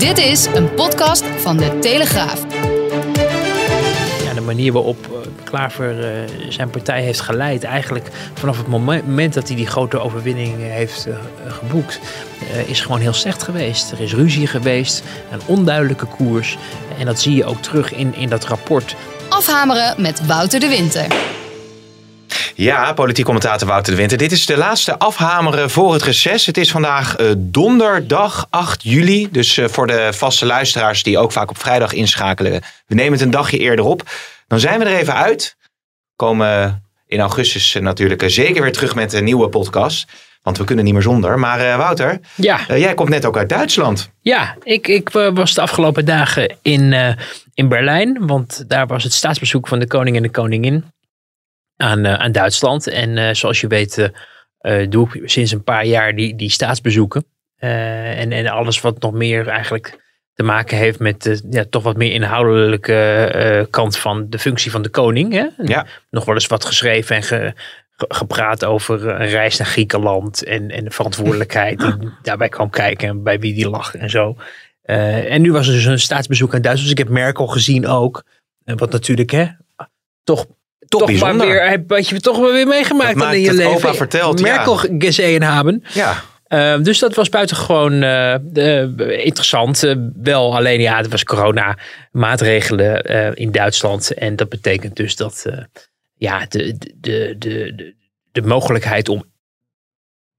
Dit is een podcast van de Telegraaf. Ja, de manier waarop uh, Klaver uh, zijn partij heeft geleid, eigenlijk vanaf het moment dat hij die grote overwinning heeft uh, geboekt, is gewoon heel slecht geweest. Er is ruzie geweest, een onduidelijke koers. En dat zie je ook terug in, in dat rapport. Afhameren met Wouter de Winter. Ja, politiek commentator Wouter de Winter. Dit is de laatste afhameren voor het reces. Het is vandaag uh, donderdag 8 juli. Dus uh, voor de vaste luisteraars die ook vaak op vrijdag inschakelen. We nemen het een dagje eerder op. Dan zijn we er even uit. Komen in augustus natuurlijk zeker weer terug met een nieuwe podcast. Want we kunnen niet meer zonder. Maar uh, Wouter, ja. jij komt net ook uit Duitsland. Ja, ik, ik was de afgelopen dagen in, in Berlijn. Want daar was het staatsbezoek van de koning en de koningin aan, uh, aan Duitsland. En uh, zoals je weet uh, doe ik sinds een paar jaar die, die staatsbezoeken. en, en alles wat nog meer eigenlijk te maken heeft met de ja, toch wat meer inhoudelijke kant van de functie van de koning. Hè? Ja. Nog wel eens wat geschreven en ge, ge, gepraat over een reis naar Griekenland. En, en de verantwoordelijkheid die daarbij kwam kijken en bij wie die lag en zo. en nu was er dus een staatsbezoek aan Duitsland. Dus ik heb Merkel gezien ook. wat natuurlijk hè, toch toch, toch maar weer, wat je toch wel weer meegemaakt dat in je leven. Opa verteld, Merkel ja. gezien hebben. Ja. Uh, dus dat was buitengewoon uh, uh, interessant. wel alleen, ja, het was corona maatregelen in Duitsland. En dat betekent dus dat ja, de, de, de, de, de mogelijkheid om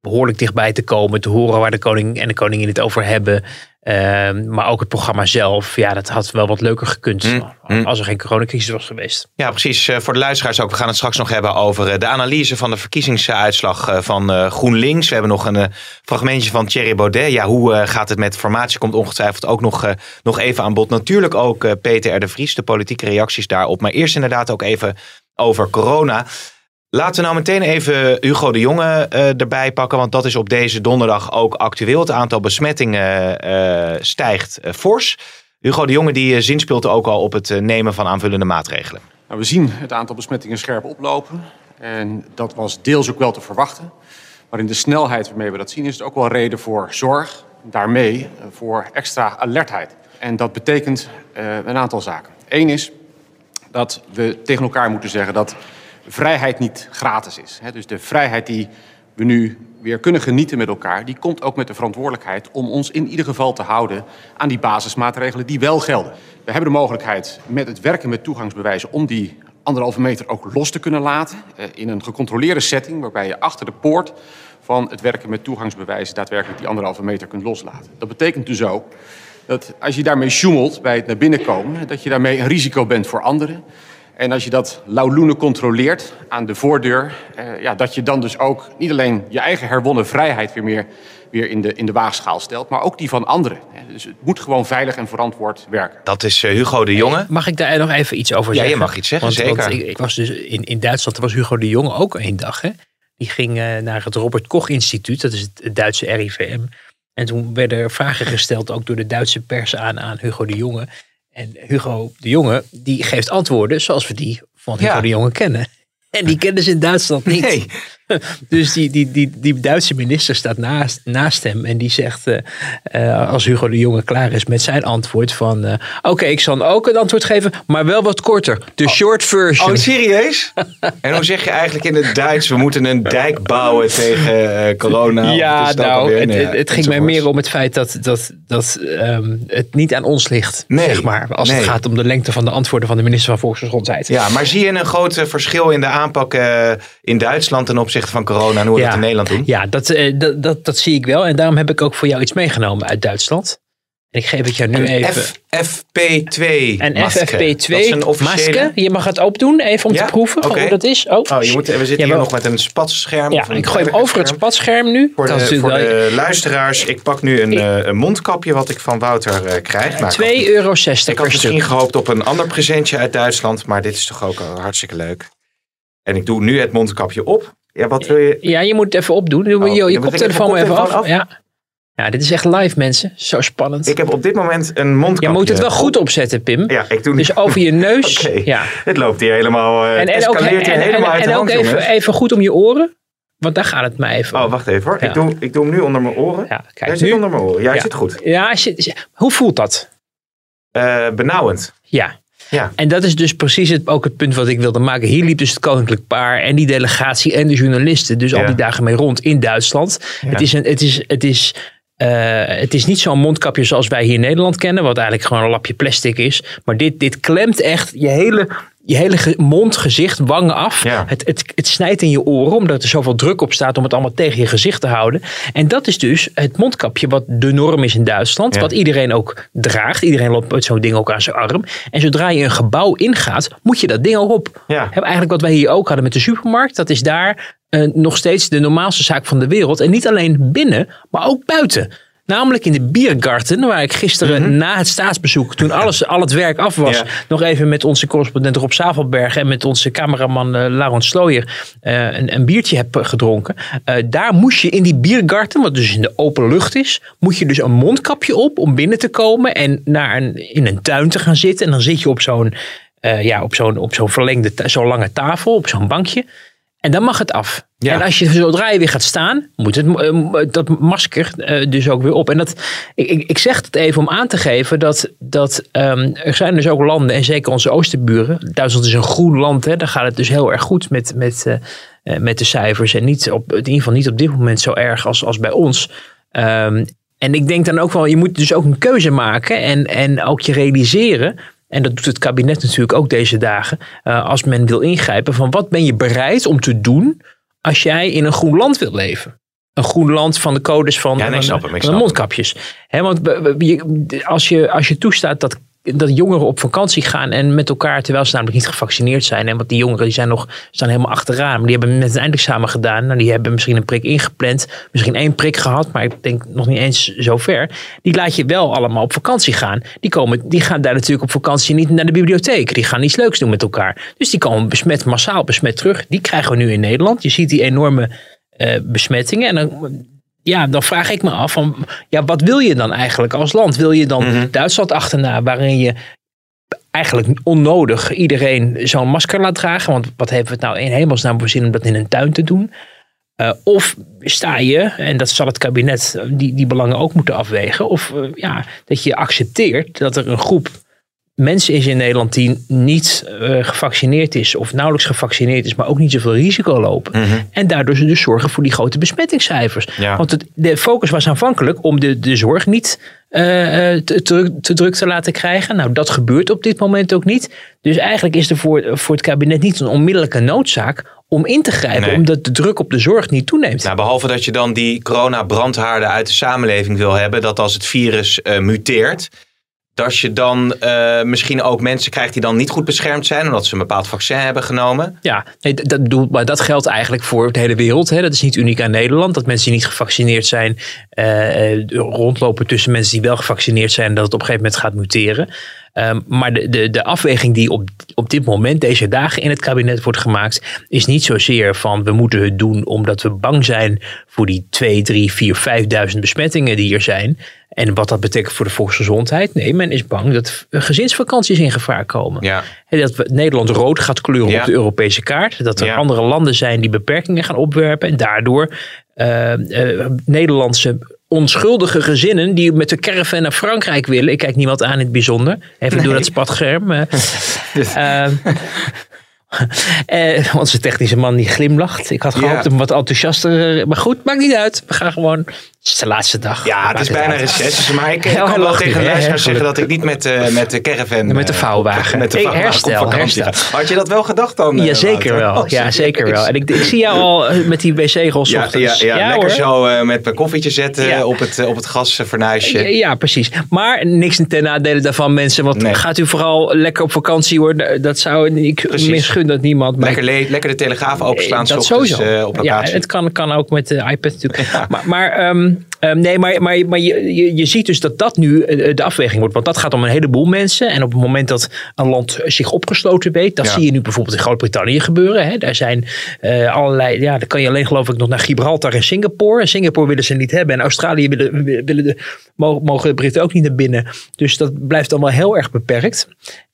behoorlijk dichtbij te komen, te horen waar de koning en de koningin het over hebben. Uh, maar ook het programma zelf, ja, dat had wel wat leuker gekund mm, als er geen coronacrisis was geweest. Ja, precies. Uh, voor de luisteraars ook. We gaan het straks nog hebben over uh, de analyse van de verkiezingsuitslag uh, van GroenLinks. We hebben nog een fragmentje van Thierry Baudet. Ja, hoe gaat het met formatie? Komt ongetwijfeld ook nog, nog even aan bod. Natuurlijk ook Peter R. de Vries, de politieke reacties daarop. Maar eerst inderdaad ook even over corona. Laten we nou meteen even Hugo de Jonge uh, erbij pakken, want dat is op deze donderdag ook actueel. Het aantal besmettingen uh, stijgt uh, fors. Hugo de Jonge die zinspeelt ook al op het nemen van aanvullende maatregelen. Nou, we zien het aantal besmettingen scherp oplopen en dat was deels ook wel te verwachten. Maar in de snelheid waarmee we dat zien is het ook wel reden voor zorg, daarmee voor extra alertheid. En dat betekent een aantal zaken. Eén is dat we tegen elkaar moeten zeggen dat vrijheid niet gratis is. Dus de vrijheid die we nu weer kunnen genieten met elkaar, die komt ook met de verantwoordelijkheid om ons in ieder geval te houden aan die basismaatregelen die wel gelden. We hebben de mogelijkheid met het werken met toegangsbewijzen om die anderhalve meter ook los te kunnen laten in een gecontroleerde setting waarbij je achter de poort van het werken met toegangsbewijzen daadwerkelijk die anderhalve meter kunt loslaten. Dat betekent dus ook dat als je daarmee sjoemelt bij het naar binnen komen, dat je daarmee een risico bent voor anderen. En als je dat lauwloenen controleert aan de voordeur, eh, ja, dat je dan dus ook niet alleen je eigen herwonnen vrijheid weer meer weer in de, in de waagschaal stelt, maar ook die van anderen. Dus het moet gewoon veilig en verantwoord werken. Dat is uh, Hugo de Jonge. Mag ik daar nog even iets over ja, zeggen? Ja, je mag iets zeggen, want, zeker. Want ik, ik, was dus in, in Duitsland, er was Hugo de Jonge ook één dag. Hè? Die ging uh, naar het Robert Koch Instituut, dat is het, het Duitse RIVM. En toen werden er vragen gesteld, ook door de Duitse pers aan, aan Hugo de Jonge. En Hugo de Jonge, die geeft antwoorden zoals we die van Hugo ja. de Jonge kennen. En die kennen ze in Duitsland niet. Nee. Dus die, die, die, die Duitse minister staat naast, naast hem en die zegt, uh, uh, als Hugo de Jonge klaar is met zijn antwoord van, uh, oké, okay, ik zal ook een antwoord geven, maar wel wat korter. De short version. Oh, serieus? en hoe zeg je eigenlijk in het Duits, we moeten een dijk bouwen tegen corona? Ja, nou, het, het, het ging mij meer om het feit dat, dat, dat um, het niet aan ons ligt, nee, zeg maar, als nee. het gaat om de lengte van de antwoorden van de minister van Volksgezondheid. Ja, maar zie je een groot verschil in de aanpak in Duitsland ten opzichte van corona en hoe we ja, dat in Nederland doen? Ja, dat, dat, dat, dat zie ik wel. En daarom heb ik ook voor jou iets meegenomen uit Duitsland. En ik geef het jou nu Een even. FFP2 Een masker. FFP2 Dat is een officiële... masker. Je mag het opdoen, even om Ja? te proeven Oké. hoe dat is. Oh, Oh, je moet, we zitten Ja, hier nog met een spatscherm. Ja, een ik gooi hem over het scherm. spatscherm nu. Voor, de, voor de luisteraars, ik pak nu een, eh, een mondkapje wat ik van Wouter eh, krijg. Nou, ik 2,60 had- euro Ik had misschien stuk. gehoopt op een ander presentje uit Duitsland, maar dit is toch ook hartstikke leuk. En ik doe nu het mondkapje op. Ja, wat wil je? Ja, je moet het even opdoen. Je, Oh, je, je koptelefoon even even af. Ja. ja, dit is echt live mensen. Zo spannend. Ik heb op dit moment een mondkapje. je moet het wel goed op. opzetten, Pim. Ja, ik doe. Dus over je neus. Oké. Ja. Het loopt hier helemaal. eh En, en ook, hier en, helemaal uit en de ook even, even goed om je oren. Want daar gaat het mij even om. Oh, wacht even hoor. Ja. Ik, doe, ik doe hem nu onder mijn oren. Ja, Hij kijk zit nu. onder mijn oren. Ja. zit goed. Ja, je- hoe voelt dat? Eh, benauwend. Ja. Ja. En dat is dus precies het, ook het punt wat ik wilde maken. Hier liep dus het koninklijk paar en die delegatie en de journalisten. Dus al die dagen mee rond in Duitsland. Het is, een, het is, het is, eh, het is niet zo'n mondkapje zoals wij hier in Nederland kennen. Wat eigenlijk gewoon een lapje plastic is. Maar dit, dit klemt echt je hele, je hele mond, gezicht, wangen af. Ja. Het, het, het snijdt in je oren omdat er zoveel druk op staat om het allemaal tegen je gezicht te houden. En dat is dus het mondkapje wat de norm is in Duitsland. Ja. Wat iedereen ook draagt. Iedereen loopt met zo'n ding ook aan zijn arm. En zodra je een gebouw ingaat, moet je dat ding ook op. Ja. Heb eigenlijk wat wij hier ook hadden met de supermarkt. Dat is daar eh, nog steeds de normaalste zaak van de wereld. En niet alleen binnen, maar ook buiten. Namelijk in de Biergarten, waar ik gisteren na het staatsbezoek, toen alles, al het werk af was, Mhm. Ja. nog even met onze correspondent Rob Zavelberg en met onze cameraman eh Laurens Slooyer eh, een, een biertje heb gedronken. Eh, daar moest je in die Biergarten, wat dus in de open lucht is, moet je dus een mondkapje op om binnen te komen en naar een, in een tuin te gaan zitten. En dan zit je op zo'n ja, op zo'n op zo'n verlengde, zo'n lange tafel, op zo'n bankje. En dan mag het af. Ja. En als je zodra je weer gaat staan, moet het, eh, dat masker eh, dus ook weer op. En dat, ik, ik zeg het even om aan te geven dat, dat ehm, er zijn dus ook landen, en zeker onze oosterburen. Duitsland is een groen land, hè, daar gaat het dus heel erg goed met, met, eh, eh, met de cijfers. En niet op, in ieder geval niet op dit moment zo erg als, als bij ons. Ehm, en ik denk dan ook wel, je moet dus ook een keuze maken en, en ook je realiseren. En dat doet het kabinet natuurlijk ook deze dagen. eh, als men wil ingrijpen, van wat ben je bereid om te doen als jij in een groen land wilt leven? Een groen land van de codes van, Ja, nee, ik van, snap de- hem, ik van de snap hem. mondkapjes. Want als, je, als je toestaat dat, dat jongeren op vakantie gaan en met elkaar, terwijl ze namelijk niet gevaccineerd zijn. En want die jongeren die zijn nog, staan helemaal achteraan. Maar die hebben net een eindexamen gedaan. Nou, die hebben misschien een prik ingepland. Misschien één prik gehad, maar ik denk nog niet eens zo ver. Die laat je wel allemaal op vakantie gaan. Die, komen, die gaan daar natuurlijk op vakantie niet naar de bibliotheek. Die gaan iets leuks doen met elkaar. Dus die komen besmet, massaal besmet terug. Die krijgen we nu in Nederland. Je ziet die enorme eh, besmettingen. En dan ja, dan vraag ik me af van, ja, wat wil je dan eigenlijk als land? Wil je dan Mhm. Duitsland achterna, waarin je eigenlijk onnodig iedereen zo'n masker laat dragen? Want wat hebben we het nou in hemelsnaam voor zin om dat in een tuin te doen? Eh, of sta je, en dat zal het kabinet die, die belangen ook moeten afwegen, of eh, ja, dat je accepteert dat er een groep mensen is in Nederland die niet eh, gevaccineerd is of nauwelijks gevaccineerd is, maar ook niet zoveel risico lopen. En daardoor ze dus zorgen voor die grote besmettingscijfers. Ja. Want het, de focus was aanvankelijk om de, de zorg niet eh, eh, te, te, te druk te laten krijgen. Nou, dat gebeurt op dit moment ook niet. Dus eigenlijk is er voor, voor het kabinet niet een onmiddellijke noodzaak om in te grijpen, Nee. omdat de druk op de zorg niet toeneemt. Nou, behalve dat je dan die corona-brandhaarden uit de samenleving wil hebben, dat als het virus muteert, dat je dan eh, misschien ook mensen krijgt die dan niet goed beschermd zijn, omdat ze een bepaald vaccin hebben genomen. Ja, nee, dat, dat, maar dat geldt eigenlijk voor de hele wereld. Hè. Dat is niet uniek aan Nederland. Dat mensen die niet gevaccineerd zijn eh, eh, rondlopen tussen mensen die wel gevaccineerd zijn. Dat het op een gegeven moment gaat muteren. Ehm, maar de, de, de afweging die op, op dit moment, deze dagen in het kabinet wordt gemaakt, is niet zozeer van we moeten het doen omdat we bang zijn voor die 2, 3, 4, 5.000 besmettingen die er zijn. En wat dat betekent voor de volksgezondheid. Nee, men is bang dat gezinsvakanties in gevaar komen. Ja. Hè, Dat Nederland rood gaat kleuren Ja. op de Europese kaart. Dat er Ja. andere landen zijn die beperkingen gaan opwerpen. En daardoor eh, eh, Nederlandse onschuldige gezinnen die met de caravan naar Frankrijk willen. Ik kijk niemand aan in het bijzonder. Even door dat spatscherm. eh, eh, Eh, onze technische man die glimlacht. Ik had gehoopt Ja. hem wat enthousiaster. Maar goed, maakt niet uit. We gaan gewoon. Het is de laatste dag. Ja, het is bijna uit. reces. Maar ik eh, kan hij wel lacht tegen de luisteraars zeggen dat ik niet met, eh, met de caravan... Met de eh, vouwwagen. Met de Ik- vouwwagen herstel, herstel. Had je dat wel gedacht dan? eh, Ja, zeker Wouter? wel. Oh, Ja, zeker wel. En ik, ik zie jou al eh, met die wc-rol Ja, ja, ja, lekker hoor. zo eh, met een koffietje zetten Ja. op het, eh, op het gasfornuisje. Ja, ja, precies. Maar niks ten nadele daarvan, mensen. Want Nee. gaat u vooral lekker op vakantie hoor. Dat zou ik Precies. Dat niemand. Maar Lekker, le- lekker de telegraaf openslaan. Eh, dat ochtends, sowieso. eh, op ja, het kan, kan ook met de iPad natuurlijk. Maar, maar, ehm, ehm, nee, maar, maar, maar je, je, je ziet dus dat dat nu eh, de afweging wordt. Want dat gaat om een heleboel mensen. En op het moment dat een land zich opgesloten weet. Dat Ja. zie je nu bijvoorbeeld in Groot-Brittannië gebeuren. Hè. Daar zijn eh, allerlei. Ja, dan kan je alleen geloof ik nog naar Gibraltar en Singapore. En Singapore willen ze niet hebben. En Australië willen, willen de, mogen, de Britten ook niet naar binnen. Dus dat blijft dan wel heel erg beperkt.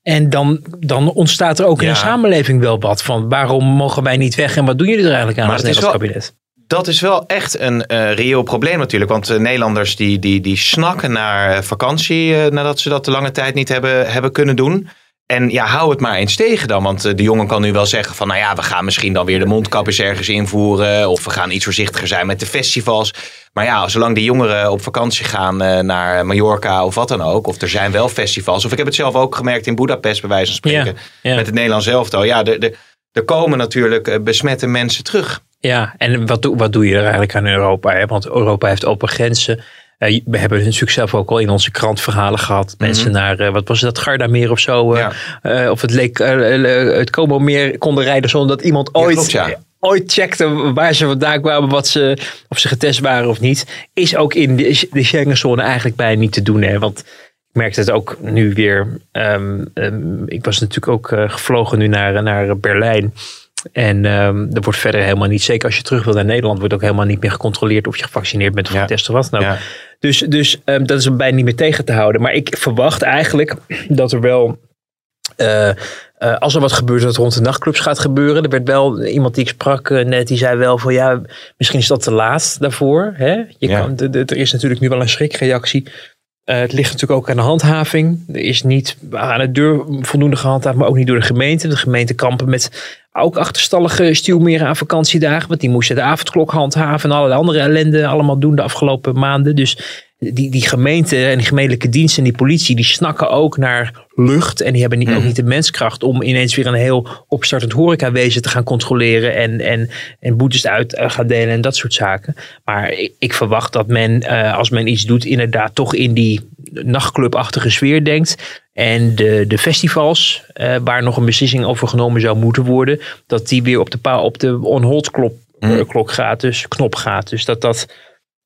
En dan, dan ontstaat er ook in een samenleving wel wat van waarom mogen wij niet weg en wat doen jullie er eigenlijk aan Maar als het Nederlands wel- kabinet? Dat is wel echt een eh, reëel probleem natuurlijk. Want eh, Nederlanders die, die, die snakken naar eh, vakantie nadat ze dat de lange tijd niet hebben, hebben kunnen doen. En ja, hou het maar eens tegen dan. Want eh, de jongen kan nu wel zeggen van... nou ja, we gaan misschien dan weer de mondkapjes ergens invoeren... of we gaan iets voorzichtiger zijn met de festivals. Maar ja, zolang die jongeren op vakantie gaan eh, naar Mallorca of wat dan ook... of er zijn wel festivals... of ik heb het zelf ook gemerkt in Budapest bij wijze van spreken... Ja, ja. met het Nederlands elftal. Ja, er komen natuurlijk eh, besmette mensen terug. Ja, en wat, doe- wat doe je er eigenlijk aan Europa? Hè? Want Europa heeft open grenzen. Eh, we hebben natuurlijk zelf ook al in onze krant verhalen gehad. Mensen naar, eh, wat was het, Gardameer of zo. eh, of het, leek, het Como-meer konden rijden zonder dat iemand ooit, klopt, ja. ooit checkte waar ze vandaan kwamen. Wat ze, of ze getest waren of niet. Is ook in de, de Schengenzone eigenlijk bijna niet te doen. Hè? Want ik merkte het ook nu weer. ehm, ehm, ik was natuurlijk ook gevlogen nu naar, naar Berlijn. En ehm er wordt verder helemaal niet, zeker als je terug wil naar Nederland, wordt ook helemaal niet meer gecontroleerd of je gevaccineerd bent of Ja. getest of wat. Ja. Dus, dus ehm, dat is er bijna niet meer tegen te houden. Maar ik verwacht eigenlijk dat er wel, eh, eh, als er wat gebeurt, dat het rond de nachtclubs gaat gebeuren. Er werd wel iemand die ik sprak eh, net, die zei wel van ja, misschien is dat te laat daarvoor. Hè? Je Ja. kan, de- de- er is natuurlijk nu wel een schrikreactie. Het ligt natuurlijk ook aan de handhaving. Er is niet aan de deur voldoende gehandhaafd, maar ook niet door de gemeente. De gemeente kampen met ook achterstallige stuwmeren aan vakantiedagen. Want die moesten de avondklok handhaven en allerlei andere ellende allemaal doen de afgelopen maanden. Dus die, die gemeente en die gemeentelijke diensten en die politie, die snakken ook naar lucht. En die hebben niet, ook niet de menskracht om ineens weer een heel opstartend horecawezen te gaan controleren. En, en, en boetes uit eh, gaan delen en dat soort zaken. Maar ik, ik verwacht dat men, eh, als men iets doet, inderdaad toch in die nachtclubachtige sfeer denkt. En de, de festivals, eh, waar nog een beslissing over genomen zou moeten worden, dat die weer op de, pa- op de on-hold klok, eh, klok gaat, dus knop gaat. Dus dat dat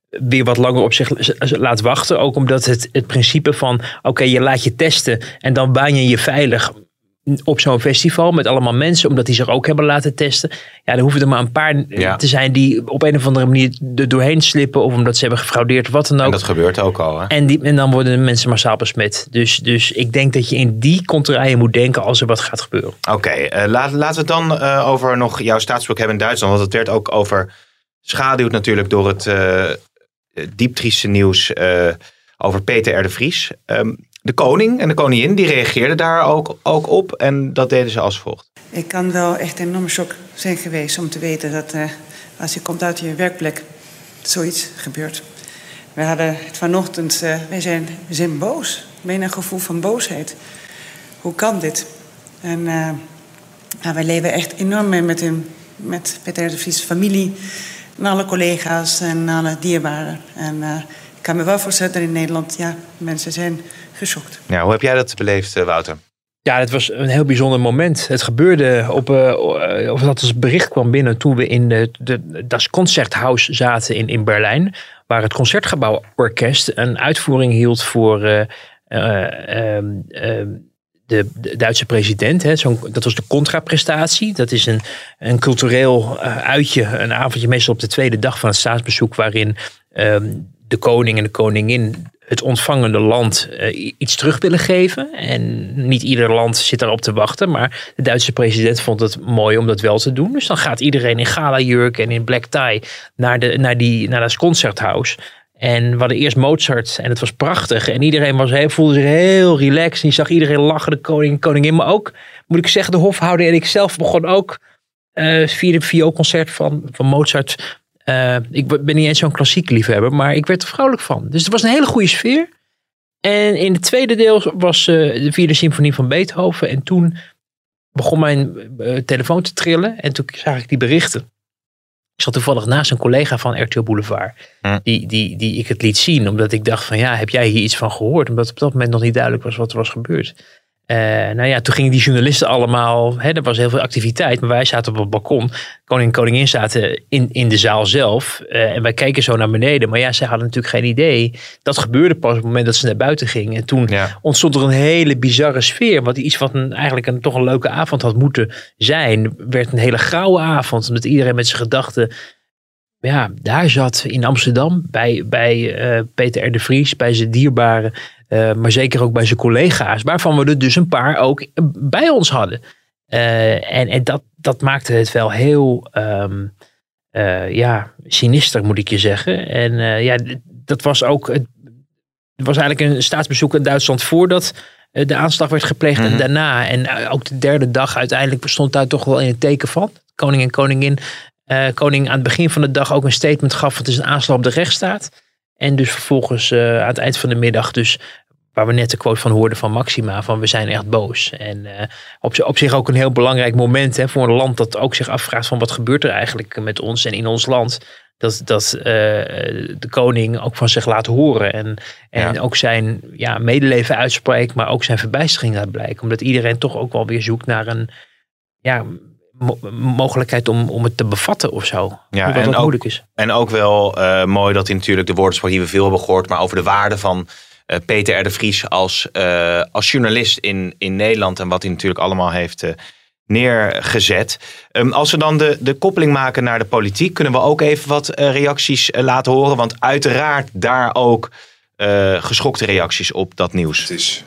weer wat langer op zich laat wachten. Ook omdat het, het principe van, oké, je laat je testen en dan baan je je veilig op zo'n festival met allemaal mensen, omdat die zich ook hebben laten testen. Ja, dan hoeven er maar een paar Ja. te zijn die op een of andere manier er doorheen slippen of omdat ze hebben gefraudeerd wat dan ook. En dat gebeurt ook al. Hè? En, die, en dan worden de mensen massaal besmet. Dus, dus ik denk dat je in die contraien moet denken als er wat gaat gebeuren. Oké, eh, laat, laten we het dan eh, over nog jouw staatsbezoek hebben in Duitsland. Want het werd ook over schaduwd natuurlijk door het eh dieptrieste nieuws over Peter R. de Vries. Ehm, de koning en de koningin die reageerden daar ook, ook op en dat deden ze als volgt. Ik kan wel echt een enorme shock zijn geweest om te weten dat eh, als je komt uit je werkplek, zoiets gebeurt. We hadden het vanochtend, eh, wij zijn, we boos. Bijna een gevoel van boosheid. Hoe kan dit? En eh, ja, wij leven echt enorm mee met, hem, met Peter de Vries familie. En alle collega's en alle dierbaren. En ik kan me wel voorstellen dat in Nederland, ja, mensen zijn geschokt. Ja, hoe heb jij dat beleefd, eh, Wouter? Ja, het was een heel bijzonder moment. Het gebeurde op, eh, of dat als bericht kwam binnen toen we in de, de Das Concerthaus zaten in, in Berlijn. Waar het Concertgebouworkest een uitvoering hield voor eh, eh, ehm, ehm, de, de Duitse president. Hè. Zo'n, dat was de contraprestatie. Dat is een, een cultureel eh, uitje, een avondje meestal op de tweede dag van het staatsbezoek. Waarin ehm, de koning en de koningin het ontvangende land eh, iets terug willen geven. En niet ieder land zit daarop te wachten. Maar de Duitse president vond het mooi om dat wel te doen. Dus dan gaat iedereen in gala jurk en in black tie naar, de, naar, die, naar dat concerthouse. En we hadden eerst Mozart en het was prachtig. En iedereen was heel, voelde zich heel relaxed. En je zag iedereen lachen, de koning koningin. Maar ook, moet ik zeggen, de hofhouder en ik zelf begon ook uh, via de vioolconcert van, van Mozart. Uh, ik ben niet eens zo'n klassiek liefhebber, maar ik werd er vrolijk van. Dus het was een hele goede sfeer. En in het tweede deel was uh, de vierde symfonie van Beethoven. En toen begon mijn telefoon te trillen. En toen zag ik die berichten. Ik zat toevallig naast een collega van RTL Boulevard. Hm. Die, die, die ik het liet zien. Omdat ik dacht van ja, heb jij hier iets van gehoord? Omdat op dat moment nog niet duidelijk was wat er was gebeurd. Uh, nou ja, toen gingen die journalisten allemaal, hè, er was heel veel activiteit, maar wij zaten op het balkon. Koning en koningin zaten in, in de zaal zelf. Uh, en wij keken zo naar beneden. Maar ja, zij hadden natuurlijk geen idee. Dat gebeurde pas op het moment dat ze naar buiten gingen. En toen ontstond er een hele bizarre sfeer. Wat iets wat een, eigenlijk een, toch een leuke avond had moeten zijn, werd een hele grauwe avond. Omdat iedereen met zijn gedachten ja, daar zat in Amsterdam bij, bij uh, Peter R. de Vries, bij zijn dierbare uh, maar zeker ook bij zijn collega's, waarvan we er dus een paar ook bij ons hadden. Uh, en en dat, dat maakte het wel heel um, uh, ja, sinister, moet ik je zeggen. En ja, dat was ook. Het was eigenlijk een staatsbezoek in Duitsland voordat de aanslag werd gepleegd en mhm. daarna. En ook de derde dag uiteindelijk stond daar toch wel in het teken van. Koning en koningin. koning aan het begin van de dag ook een statement gaf: het is een aanslag op de rechtsstaat. En dus vervolgens uh, aan het eind van de middag dus waar we net de quote van hoorden van Maxima, van we zijn echt boos. En uh, op, op zich ook een heel belangrijk moment hè, voor een land dat ook zich afvraagt van wat gebeurt er eigenlijk met ons en in ons land. Dat, dat uh, de koning ook van zich laat horen en, en ook zijn ja, medeleven uitspreekt, maar ook zijn verbijstering laat blijken. Omdat iedereen toch ook wel weer zoekt naar een ja, mogelijkheid om, om het te bevatten of zo. Ja, en ook, moeilijk is. En ook wel uh, mooi dat hij natuurlijk de woordenspraak die we veel hebben gehoord, maar over de waarde van Peter R. de Vries als, uh, als journalist in, in Nederland en wat hij natuurlijk allemaal heeft uh, neergezet. Um, als we dan de, de koppeling maken naar de politiek, kunnen we ook even wat reacties laten horen. Want uiteraard daar ook geschokte reacties op dat nieuws. Het is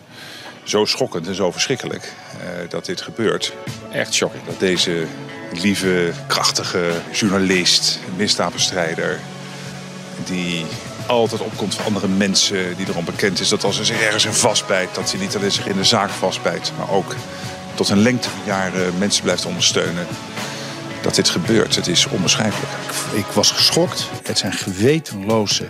zo schokkend en zo verschrikkelijk dat dit gebeurt. Echt shocking. Dat deze lieve, krachtige journalist, misdaadbestrijder, die altijd opkomt voor andere mensen. Die erom bekend is dat als hij zich ergens in vastbijt, dat hij niet alleen zich in de zaak vastbijt, maar ook tot een lengte van jaren mensen blijft ondersteunen. Dat dit gebeurt, het is onbeschrijfelijk. Ik was geschokt. Het zijn gewetenloze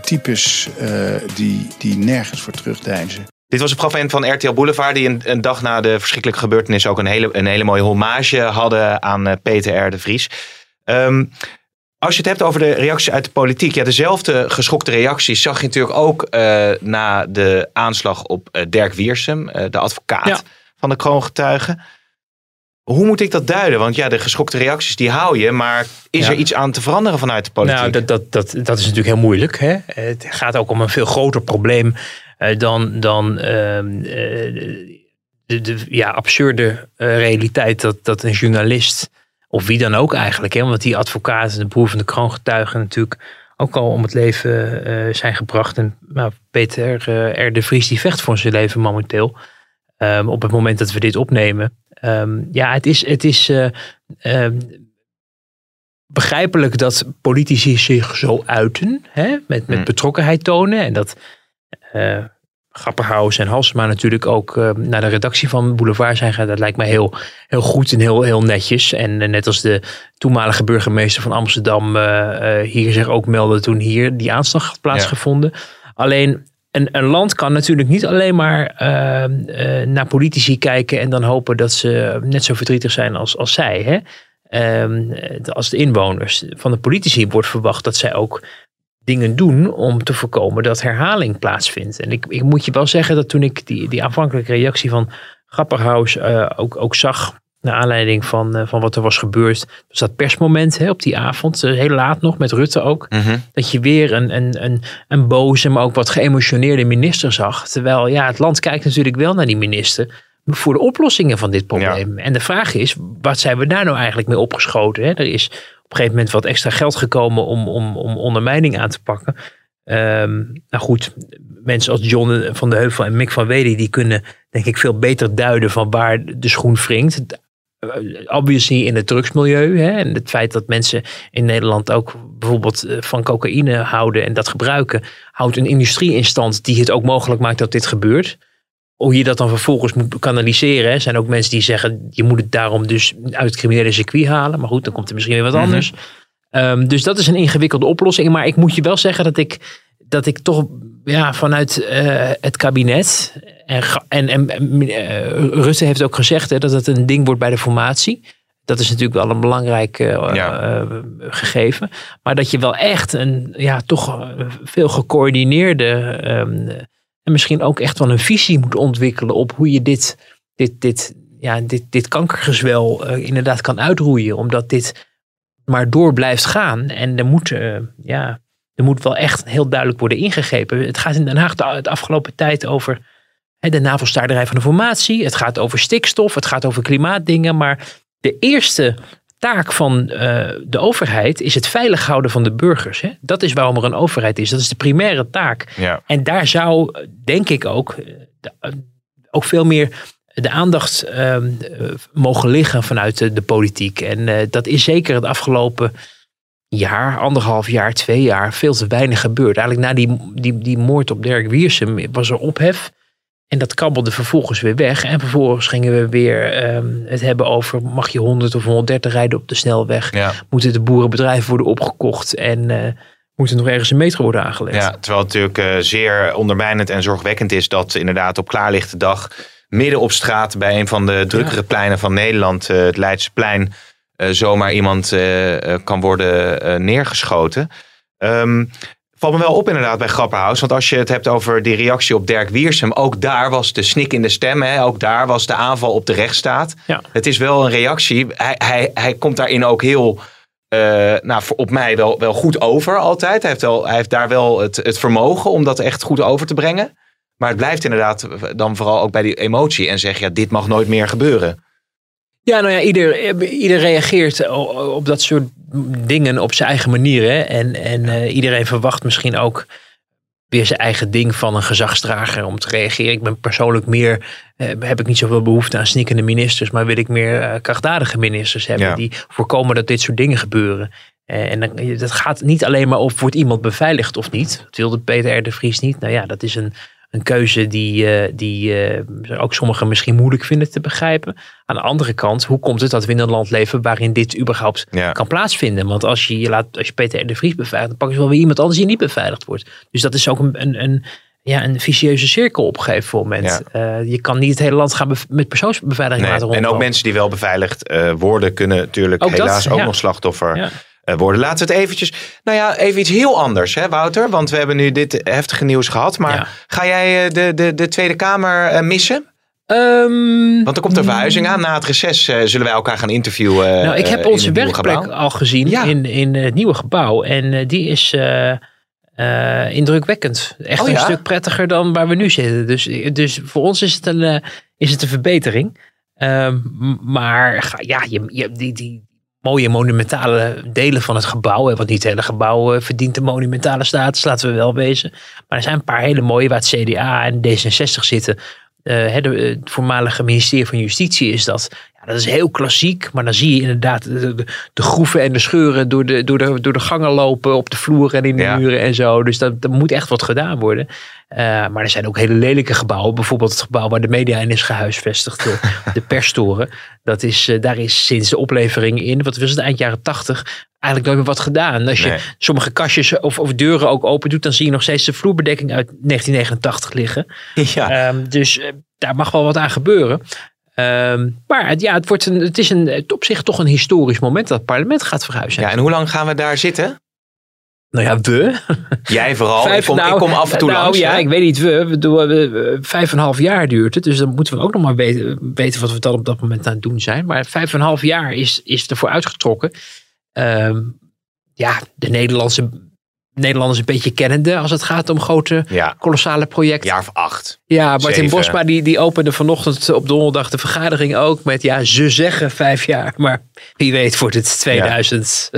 types uh, die, die nergens voor terugdeinzen. Dit was een fragment van RTL Boulevard die een, een, dag na de verschrikkelijke gebeurtenis ook een hele, een hele mooie hommage hadden aan uh, Peter R. de Vries. Um, als je het hebt over de reacties uit de politiek. Ja, dezelfde geschokte reacties zag je natuurlijk ook uh, na de aanslag op uh, Dirk Wiersum, uh, de advocaat van de kroongetuigen. Hoe moet ik dat duiden? Want ja, de geschokte reacties die hou je, maar is er iets aan te veranderen vanuit de politiek? Nou, dat, dat, dat, dat is natuurlijk heel moeilijk. Hè? Het gaat ook om een veel groter probleem dan, dan ehm, de, de ja, absurde realiteit dat, dat een journalist of wie dan ook eigenlijk. Hè? Want die advocaten, de broer van de kroongetuigen natuurlijk ook al om het leven uh, zijn gebracht. En nou, Peter uh, R. de Vries die vecht voor zijn leven momenteel. Um, op het moment dat we dit opnemen. Um, ja, het is, het is uh, um, begrijpelijk dat politici zich zo uiten. Hè? Met, met hmm. betrokkenheid tonen. En dat Grapperhaus en Halsema natuurlijk ook uh, naar de redactie van Boulevard zijn gaan. Dat lijkt mij heel, heel goed en heel, heel netjes. En uh, net als de toenmalige burgemeester van Amsterdam uh, hier zich ook meldde toen hier die aanslag had plaatsgevonden. Alleen een, een, land kan natuurlijk niet alleen maar naar politici kijken en dan hopen dat ze net zo verdrietig zijn als, als zij. Hè? Ehm, als de inwoners van de politici wordt verwacht dat zij ook dingen doen om te voorkomen dat herhaling plaatsvindt. En ik, ik moet je wel zeggen dat toen ik die, die aanvankelijke reactie van Grapperhaus uh, ook, ook zag, naar aanleiding van, uh, van wat er was gebeurd, dus dat persmoment hè, op die avond, uh, heel laat nog met Rutte ook, mm-hmm. dat je weer een, een, een, een boze, maar ook wat geëmotioneerde minister zag. Terwijl ja, het land kijkt natuurlijk wel naar die minister voor de oplossingen van dit probleem. En de vraag is, wat zijn we daar nou eigenlijk mee opgeschoten? Hè? Er is op een gegeven moment wat extra geld gekomen om, om, om ondermijning aan te pakken. Um, nou goed, mensen als John van de Heuvel en Mick van Wedi, die kunnen denk ik veel beter duiden van waar de schoen wringt. obviously in het drugsmilieu. Hè, en het feit dat mensen in Nederland ook bijvoorbeeld eh, van cocaïne houden en dat gebruiken, houdt een industrie in stand die het ook mogelijk maakt dat dit gebeurt. Hoe je dat dan vervolgens moet kanaliseren. Er zijn ook mensen die zeggen, je moet het daarom dus uit het criminele circuit halen. Maar goed, dan komt er misschien weer wat anders. Um, dus dat is een ingewikkelde oplossing. Maar ik moet je wel zeggen dat ik, dat ik toch ja, vanuit uh, het kabinet. En, en, en uh, Rutte heeft ook gezegd hè, dat het een ding wordt bij de formatie. Dat is natuurlijk wel een belangrijk uh, ja. gegeven. Maar dat je wel echt een ja, toch veel gecoördineerde. En misschien ook echt wel een visie moet ontwikkelen op hoe je dit, dit, dit, ja, dit, dit kankergezwel inderdaad kan uitroeien. Omdat dit maar door blijft gaan. En er moet, uh, ja, er moet wel echt heel duidelijk worden ingegrepen. Het gaat in Den Haag de, de afgelopen tijd over hè, de navelstaarderij van de formatie. Het gaat over stikstof, het gaat over klimaatdingen. Maar de eerste taak van uh, de overheid is het veilig houden van de burgers. Hè? Dat is waarom er een overheid is. Dat is de primaire taak. Ja. En daar zou, denk ik ook, de, ook veel meer de aandacht uh, mogen liggen vanuit de, de politiek. En uh, dat is zeker het afgelopen jaar, anderhalf jaar, twee jaar, veel te weinig gebeurd. Eigenlijk na die, die, die moord op Dirk Wiersum was er ophef. En dat kabbelde vervolgens weer weg. En vervolgens gingen we weer um, het hebben over: mag je 100 of 130 rijden op de snelweg? Ja. Moeten de boerenbedrijven worden opgekocht? En uh, moet er nog ergens een metro worden aangelegd? Ja, terwijl het natuurlijk uh, zeer ondermijnend en zorgwekkend is dat inderdaad op klaarlichte dag midden op straat bij een van de drukkere ja. pleinen van Nederland, uh, het Leidseplein, uh, zomaar iemand kan worden neergeschoten. Um, valt me wel op inderdaad bij Grapperhaus. Want als je het hebt over die reactie op Dirk Wiersum. Ook daar was de snik in de stem. Hè? Ook daar was de aanval op de rechtsstaat. Ja. Het is wel een reactie. Hij, hij, hij komt daarin ook heel... Uh, nou, op mij wel, wel goed over altijd. Hij heeft, wel, hij heeft daar wel het, het vermogen om dat echt goed over te brengen. Maar het blijft inderdaad dan vooral ook bij die emotie. En zeg, ja, dit mag nooit meer gebeuren. Ja, nou ja, ieder, ieder reageert op dat soort dingen op zijn eigen manier. Hè? En, en uh, iedereen verwacht misschien ook weer zijn eigen ding van een gezagsdrager om te reageren. Ik ben persoonlijk meer, uh, heb ik niet zoveel behoefte aan snikkende ministers, maar wil ik meer uh, krachtdadige ministers hebben Ja. die voorkomen dat dit soort dingen gebeuren. Uh, en dan, dat gaat niet alleen maar of wordt iemand beveiligd of niet. Dat wilde Peter R. de Vries niet. Nou ja, dat is een, een keuze die, uh, die uh, ook sommigen misschien moeilijk vinden te begrijpen. Aan de andere kant, hoe komt het dat we in een land leven waarin dit überhaupt Ja. kan plaatsvinden? Want als je, je laat, als je Peter R. de Vries beveiligt, dan pakken ze wel weer iemand anders die niet beveiligd wordt. Dus dat is ook een, een, een, ja, een vicieuze cirkel op een gegeven moment. Uh, je kan niet het hele land gaan met persoonsbeveiliging Nee. laten En ook rondlopen. mensen die wel beveiligd uh, worden, kunnen natuurlijk Ook dat, helaas ook ja. nog slachtoffer Ja. Uh, worden. Laten we het eventjes, nou ja, even iets heel anders, hè, Wouter? Want we hebben nu dit heftige nieuws gehad. Maar Ja. ga jij uh, de, de, de Tweede Kamer uh, missen? Um, Want er komt een verhuizing aan. Na het reces uh, zullen wij elkaar gaan interviewen. nou, ik uh, heb onze werkplek al gezien Ja. in, in het nieuwe gebouw. En uh, die is uh, uh, indrukwekkend. Echt Oh een ja? stuk prettiger dan waar we nu zitten. Dus, dus voor ons is het een, uh, is het een verbetering. Um, maar ga- ja, je, je, die, die mooie monumentale delen van het gebouw. Want niet het hele gebouw uh, verdient de monumentale status, laten we wel wezen. Maar er zijn een paar hele mooie waar het CDA en D66 zitten. Uh, het, het voormalige ministerie van Justitie is dat. Dat is heel klassiek, maar dan zie je inderdaad de, de, de groeven en de scheuren door de, door, de, door de gangen lopen op de vloer en in de Ja. muren en zo. Dus dat, moet echt wat gedaan worden. Uh, maar er zijn ook hele lelijke gebouwen. Bijvoorbeeld het gebouw waar de media in is gehuisvestigd, de, de perstoren. Dat is, uh, daar is sinds de oplevering in, wat was het, eind jaren tachtig, eigenlijk nooit meer wat gedaan. Als je Nee. sommige kastjes of, of deuren ook open doet, dan zie je nog steeds de vloerbedekking uit 1989 liggen. Ja. Um, dus uh, daar mag wel wat aan gebeuren. Um, maar het, ja, het, wordt een, het is een, op zich toch een historisch moment dat het parlement gaat verhuizen. ja, en hoe lang gaan we daar zitten? Nou ja, we. Jij vooral. Vijf- ik, kom, nou, ik kom af en toe nou, langs. ja, hè? ik weet niet. We, we doen we, vijf en een half jaar duurt het. Dus dan moeten we ook nog maar weten, weten wat we dan op dat moment aan het doen zijn. Maar vijf en een half jaar is, is ervoor uitgetrokken. Um, ja, de Nederlandse Nederlanders een beetje kennende als het gaat om grote, Ja. kolossale projecten. jaar of acht. Ja, Martin. Bosma die, die opende vanochtend op donderdag de vergadering ook met ja, ze zeggen vijf jaar, maar wie weet wordt het 2000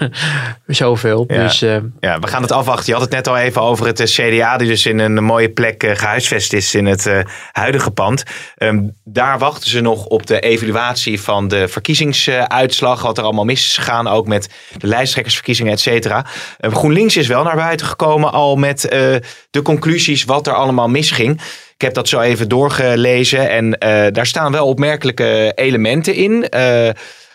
zoveel. Ja. Dus eh, Ja, we gaan het afwachten. Je had het net al even over het eh, CDA, die dus in een mooie plek eh, gehuisvest is in het huidige pand. Ehm, daar wachten ze nog op de evaluatie van de verkiezingsuitslag. Wat er allemaal mis is gegaan, ook met de lijsttrekkersverkiezingen, et cetera. Eh, Is wel naar buiten gekomen al met eh, de conclusies wat er allemaal misging. Ik heb dat zo even doorgelezen en eh, daar staan wel opmerkelijke elementen in. Eh,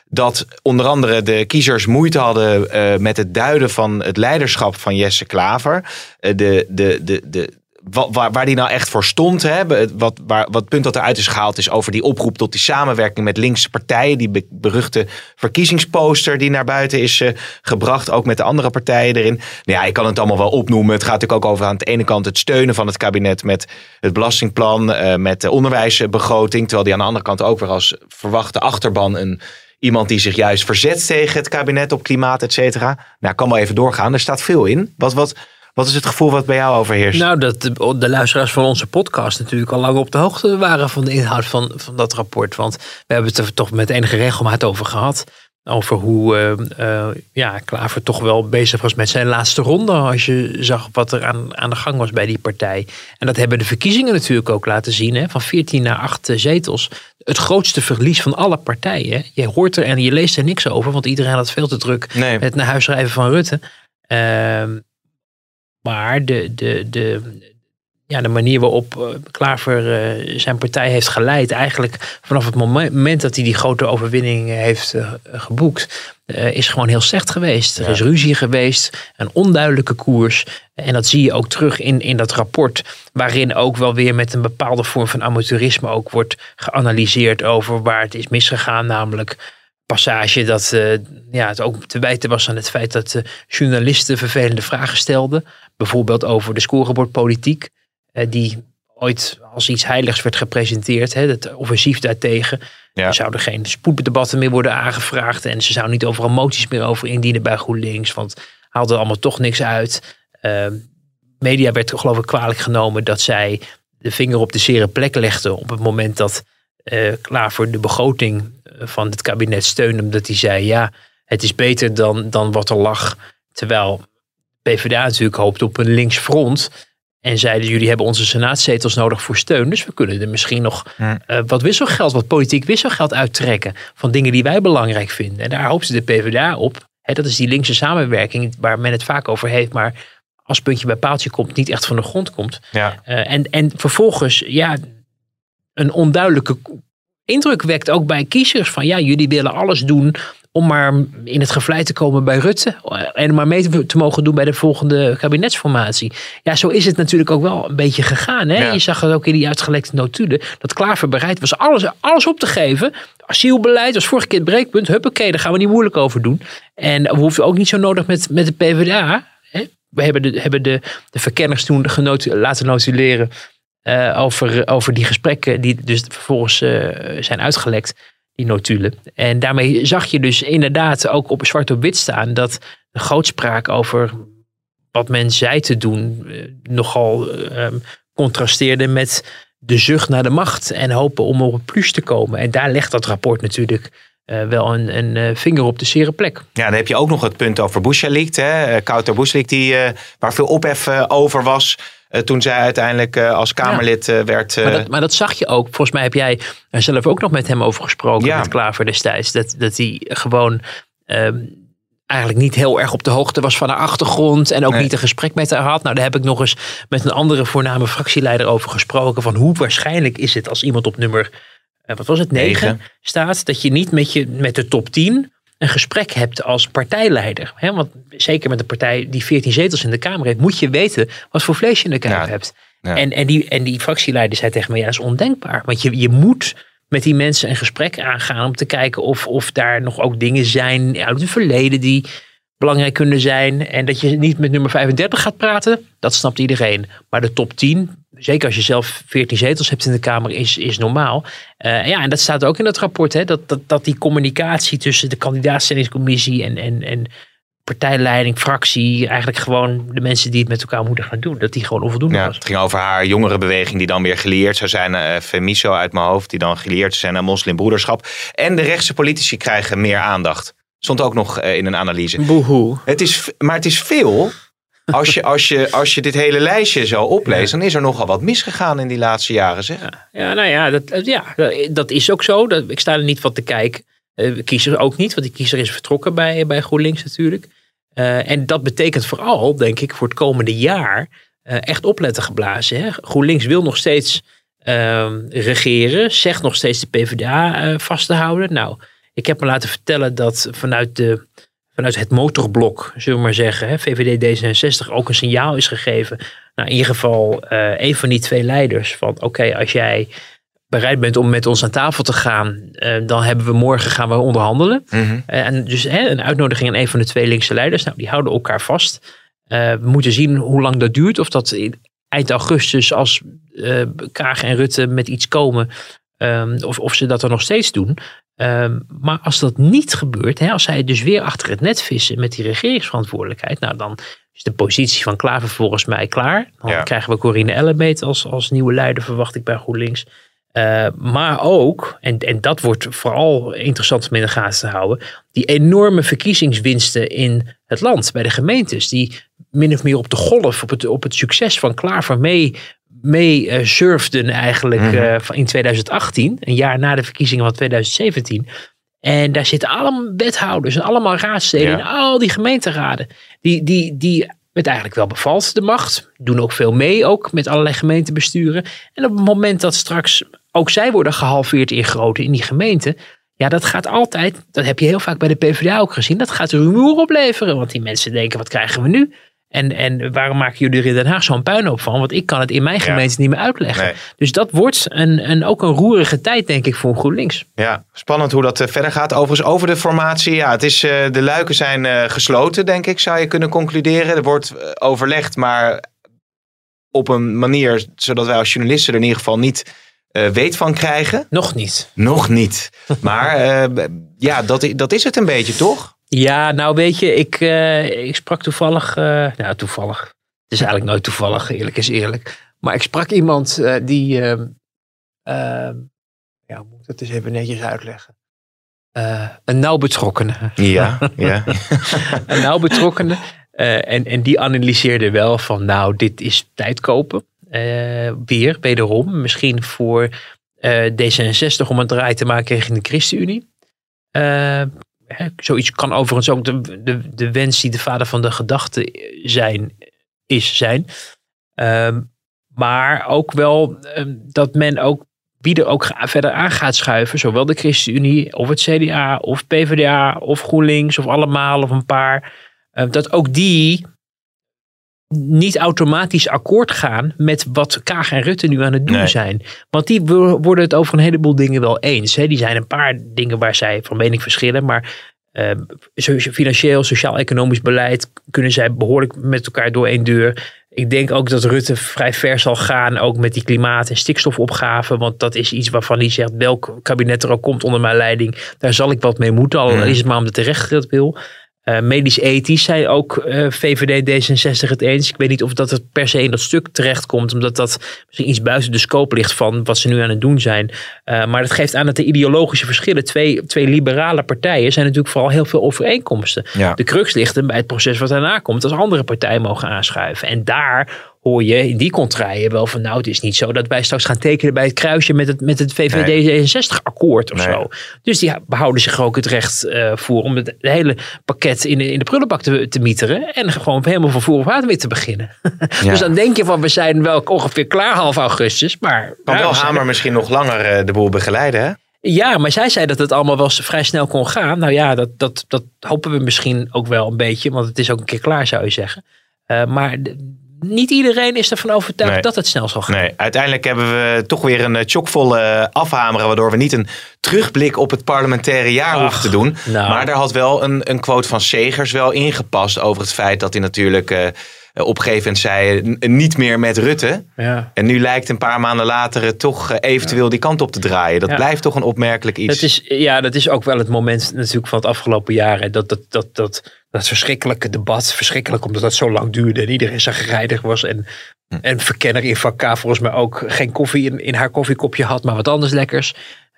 dat onder andere de kiezers moeite hadden met het duiden van het leiderschap van Jesse Klaver. De, de, de, de, wa- waar, die nou echt voor stond. Hè? Wat, waar, wat punt dat eruit is gehaald is over die oproep tot die samenwerking met linkse partijen. Die be- beruchte verkiezingsposter die naar buiten is eh, gebracht. Ook met de andere partijen erin. Nou ja, ik kan het allemaal wel opnoemen. Het gaat natuurlijk ook over aan de ene kant het steunen van het kabinet met het belastingplan. eh, met de onderwijsbegroting. Terwijl die aan de andere kant ook weer als verwachte achterban een iemand die zich juist verzet tegen het kabinet op klimaat, et cetera. Nou, kan wel even doorgaan. Er staat veel in. Wat, wat, wat is het gevoel wat bij jou overheerst? nou, dat de, de luisteraars van onze podcast natuurlijk al lang op de hoogte waren van de inhoud van, van dat rapport. Want we hebben het er toch met enige regelmaat over gehad. Over hoe eh, eh, ja, Klaver toch wel bezig was met zijn laatste ronde. Als je zag wat er aan, aan de gang was bij die partij. En dat hebben de verkiezingen natuurlijk ook laten zien. Hè, van 14 naar 8 zetels. Het grootste verlies van alle partijen. Je hoort er en je leest er niks over. Want iedereen had veel te druk Nee. met naar huis schrijven van Rutte. Ehm, maar de, de, de, ja, de manier waarop eh, Klaver eh, zijn partij heeft geleid, eigenlijk vanaf het moment dat hij die grote overwinning heeft eh, geboekt, eh, is gewoon heel slecht geweest. Er is ruzie geweest, een onduidelijke koers. En dat zie je ook terug in, in dat rapport, waarin ook wel weer met een bepaalde vorm van amateurisme ook wordt geanalyseerd over waar het is misgegaan, namelijk passage dat eh, ja, het ook te wijten was aan het feit dat eh, journalisten vervelende vragen stelden. Bijvoorbeeld over de scorebordpolitiek, eh, die ooit als iets heiligs werd gepresenteerd. Hè, het offensief daartegen. Ja. Er zouden geen spoeddebatten meer worden aangevraagd. En ze zouden niet overal moties meer over indienen bij GroenLinks. Want haalde allemaal toch niks uit. Eh, media werd geloof ik kwalijk genomen dat zij de vinger op de zere plek legden. Op het moment dat eh Klaver de begroting van het kabinet steunde. Omdat hij zei ja, het is beter dan, dan wat er lag. Terwijl PvdA natuurlijk hoopt op een links front. En zeiden jullie hebben onze senaatzetels nodig voor steun. Dus we kunnen er misschien nog eh, wat wisselgeld, wat politiek wisselgeld uittrekken. Van dingen die wij belangrijk vinden. En daar hoopte de PvdA op. Dat is die linkse samenwerking waar men het vaak over heeft. Maar als puntje bij paaltje komt, niet echt van de grond komt. Ja. Eh, en, en vervolgens, ja, een onduidelijke indruk wekt ook bij kiezers van ja, jullie willen alles doen om maar in het gevlei te komen bij Rutte en maar mee te, mogen doen bij de volgende kabinetsformatie. Ja, zo is het natuurlijk ook wel een beetje gegaan. Hè? Ja. Je zag het ook in die uitgelekte notulen dat Klaver bereid was alles, alles op te geven. Asielbeleid was vorige keer het breekpunt. Huppakee, daar gaan we niet moeilijk over doen. En we hoeven ook niet zo nodig met, met de PvdA. Hè? We hebben de, hebben de, de verkenners toen genotu- laten notuleren eh, over, over die gesprekken die dus vervolgens eh, zijn uitgelekt, die notulen. En daarmee zag je dus inderdaad ook op zwart op wit staan dat de grootspraak over wat men zei te doen eh, nogal eh, contrasteerde met de zucht naar de macht en hopen om op een plus te komen. En daar legt dat rapport natuurlijk wel een, een vinger op de zere plek. Ja, dan heb je ook nog het punt over Bouchalikt. hè, Kouter Bouchalikt, die, waar veel ophef over was. Eh, toen zij uiteindelijk eh, als Kamerlid eh, werd. Maar dat, maar dat zag je ook. Volgens mij heb jij er zelf ook nog met hem over gesproken. Ja. Met Klaver destijds. Dat, dat hij gewoon ehm, eigenlijk niet heel erg op de hoogte was van haar achtergrond. En ook Nee. niet een gesprek met haar had. Nou, daar heb ik nog eens met een andere voorname fractieleider over gesproken. Van hoe waarschijnlijk is het als iemand op nummer, wat was het, 9 Negen. staat. Dat je niet met, je, met de top 10 een gesprek hebt als partijleider. Hè? Want zeker met een partij die 14 zetels in de Kamer heeft, moet je weten wat voor vlees je in de Kamer Ja. hebt. Ja. En, en, die, en die fractieleider zei tegen me, ja, dat is ondenkbaar. Want je, je moet met die mensen een gesprek aangaan om te kijken of, of daar nog ook dingen zijn uit het verleden die belangrijk kunnen zijn. En dat je niet met nummer 35 gaat praten, dat snapt iedereen. Maar de top 10, zeker als je zelf 14 zetels hebt in de Kamer, is, is normaal. Eh, ja, en dat staat ook in het rapport, hè, dat, dat, dat die communicatie tussen de kandidaatstellingscommissie en, en, en partijleiding, fractie, eigenlijk gewoon de mensen die het met elkaar moeten gaan doen, dat die gewoon onvoldoende Ja, was. het ging over haar jongerenbeweging die dan weer gelieerd zou zijn. eh Femiso uit mijn hoofd, die dan gelieerd zou zijn aan moslimbroederschap. En de rechtse politici krijgen meer aandacht. Stond ook nog eh, in een analyse. Boehoe. Het is, maar het is veel. Als je, als, je, als je dit hele lijstje zo opleest, dan is er nogal wat misgegaan in die laatste jaren. Zeg. Ja, nou ja, dat, eh, ja, dat- dat is ook zo. Dat, ik sta er niet van te kijken. Eh, de kiezer ook niet, want die kiezer is vertrokken bij, bij GroenLinks natuurlijk. Eh, en dat betekent vooral, denk ik, voor het komende jaar eh, echt opletten geblazen. Hè? GroenLinks wil nog steeds ehm, regeren, zegt nog steeds de PvdA eh, vast te houden. Nou, ik heb me laten vertellen dat vanuit, de, vanuit het motorblok, zullen we maar zeggen, hè, VVD D66 ook een signaal is gegeven. Nou, in ieder geval eh, een van die twee leiders van oké, als jij bereid bent om met ons aan tafel te gaan, eh, dan hebben we morgen gaan we onderhandelen. Mhm. Eh, en dus hè, een uitnodiging aan een van de twee linkse leiders. Nou, die houden elkaar vast. We moeten zien hoe lang dat duurt. Of dat in eind augustus, als Kaag en Rutte met iets komen, ehm, of, of ze dat er nog steeds doen. Ehm, maar als dat niet gebeurt, hè, als zij dus weer achter het net vissen met die regeringsverantwoordelijkheid, nou dan is de positie van Klaver volgens mij klaar. Dan Ja. krijgen we Corine Ellebeet als, als nieuwe leider, verwacht ik bij GroenLinks. Eh, maar ook, en, en dat wordt vooral interessant om in de gaten te houden, die enorme verkiezingswinsten in het land, bij de gemeentes, die min of meer op de golf, op het, op het succes van Klaver mee, mee eh, surfden eigenlijk Mhm. eh, van in 2018, een jaar na de verkiezingen van 2017. En daar zitten allemaal wethouders en allemaal Ja. in al die gemeenteraden. Die, die, die het eigenlijk wel bevalt, de macht. Doen ook veel mee, ook met allerlei gemeentebesturen. En op het moment dat straks ook zij worden gehalveerd in grootte in die gemeente. Ja, dat gaat altijd, dat heb je heel vaak bij de PvdA ook gezien. Dat gaat rumoer opleveren. Want die mensen denken, wat krijgen we nu? En, en waarom maken jullie er in Den Haag zo'n puinhoop van? Want ik kan het in mijn gemeente niet meer uitleggen. Nee. Dus dat wordt een, een, ook een roerige tijd, denk ik, voor GroenLinks. Ja, spannend hoe dat eh, verder gaat. Overigens over de formatie. Ja, het is, eh, de luiken zijn eh, gesloten, denk ik, zou je kunnen concluderen. Er wordt overlegd, maar op een manier zodat wij als journalisten er in ieder geval niet eh, weet van krijgen. Nog niet. Nog niet. Maar ja, dat, dat is het een beetje, toch? Ja, nou weet je, ik, eh, ik sprak toevallig, eh, nou toevallig, het is eigenlijk nooit toevallig, eerlijk is eerlijk. Maar ik sprak iemand eh, die, ehm, ehm, ja, hoe moet ik dat eens even netjes uitleggen? Een nauw betrokkene. Ja, ja. een nauw betrokkene. Eh, en, en die analyseerde wel van, nou, dit is tijd kopen. Weer, wederom. Misschien voor eh, D66 om een draai te maken richting de ChristenUnie. Zoiets kan overigens ook de, de, de wens die de vader van de gedachte zijn, is zijn. Ehm, maar ook wel ehm, dat men ook wie er ook verder aan gaat schuiven, zowel de ChristenUnie of het CDA of PvdA of GroenLinks of allemaal of een paar, eh, dat ook die niet automatisch akkoord gaan met wat Kaag en Rutte nu aan het doen Nee. zijn. Want die wo- worden het over een heleboel dingen wel eens. Hè. Die zijn een paar dingen waar zij van mening verschillen, maar eh, so- financieel, sociaal-economisch beleid kunnen zij behoorlijk met elkaar door één deur. Ik denk ook dat Rutte vrij ver zal gaan, ook met die klimaat- en stikstofopgave. Want dat is iets waarvan hij zegt, welk kabinet er ook komt onder mijn leiding, daar zal ik wat mee moeten. Al Mhm. is het maar omdat de rechter het wil. Eh, Medisch-ethisch zijn ook eh, VVD D66 het eens. Ik weet niet of dat het per se in dat stuk terechtkomt, omdat dat misschien iets buiten de scope ligt van wat ze nu aan het doen zijn. Eh, maar dat geeft aan dat de ideologische verschillen, twee, twee liberale partijen, zijn natuurlijk vooral heel veel overeenkomsten. Ja. De crux ligt hem bij het proces wat daarna komt, als andere partijen mogen aanschuiven. En daar hoor je in die contraien wel van, nou, het is niet zo dat wij straks gaan tekenen bij het kruisje met het, met het VVD-66-akkoord of Nee. zo. Dus die behouden zich ook het recht eh, voor om het hele pakket in de, in de prullenbak te, te mieteren. En gewoon helemaal van voor of water weer te beginnen. Dus dan denk je van, we zijn wel ongeveer klaar half augustus. Maar Kan wel zijn- Hamer misschien nog langer eh, de boel begeleiden, hè? ja, maar zij zei dat het allemaal wel vrij snel kon gaan. Nou ja, dat, dat, dat hopen we misschien ook wel een beetje. Want het is ook een keer klaar, zou je zeggen. Eh, maar de- niet iedereen is ervan overtuigd Nee. dat het snel zal gaan. Nee, uiteindelijk hebben we toch weer een eh, chockvol eh, afhameren. Waardoor we niet een terugblik op het parlementaire jaar hoeven te doen. nou. Maar daar had wel een, een quote van Segers wel ingepast. Over het feit dat hij natuurlijk op een gegeven moment zei. niet meer met Rutte. Ja. En nu lijkt een paar maanden later het toch eventueel die kant op te draaien. Dat Ja. blijft toch een opmerkelijk iets. Dat is, ja, dat is ook wel het moment natuurlijk van het afgelopen jaar. hè, Dat, dat, dat, dat, dat verschrikkelijke debat. Verschrikkelijk omdat dat zo lang duurde en iedereen zagrijdig was. En, Hm. en verkenner in vak K volgens mij ook geen koffie in, in haar koffiekopje had, maar wat anders lekkers.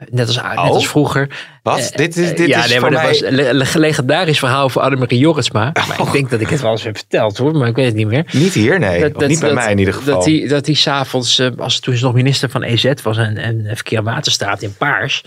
Net als, net Oh. als vroeger. Wat? Eh, dit is, dit ja, is nee, voor maar mij... dat was een le- le- legendarisch verhaal over Annemarie Jorritsma. Maar Oh. ik denk dat ik het wel eens heb verteld hoor, maar ik weet het niet meer. Niet hier, nee. Dat- niet bij dat- mij in ieder geval. Dat hij dat die s'avonds, eh, als toen ze nog minister van EZ was en, en Verkeer Waterstaat in Paars,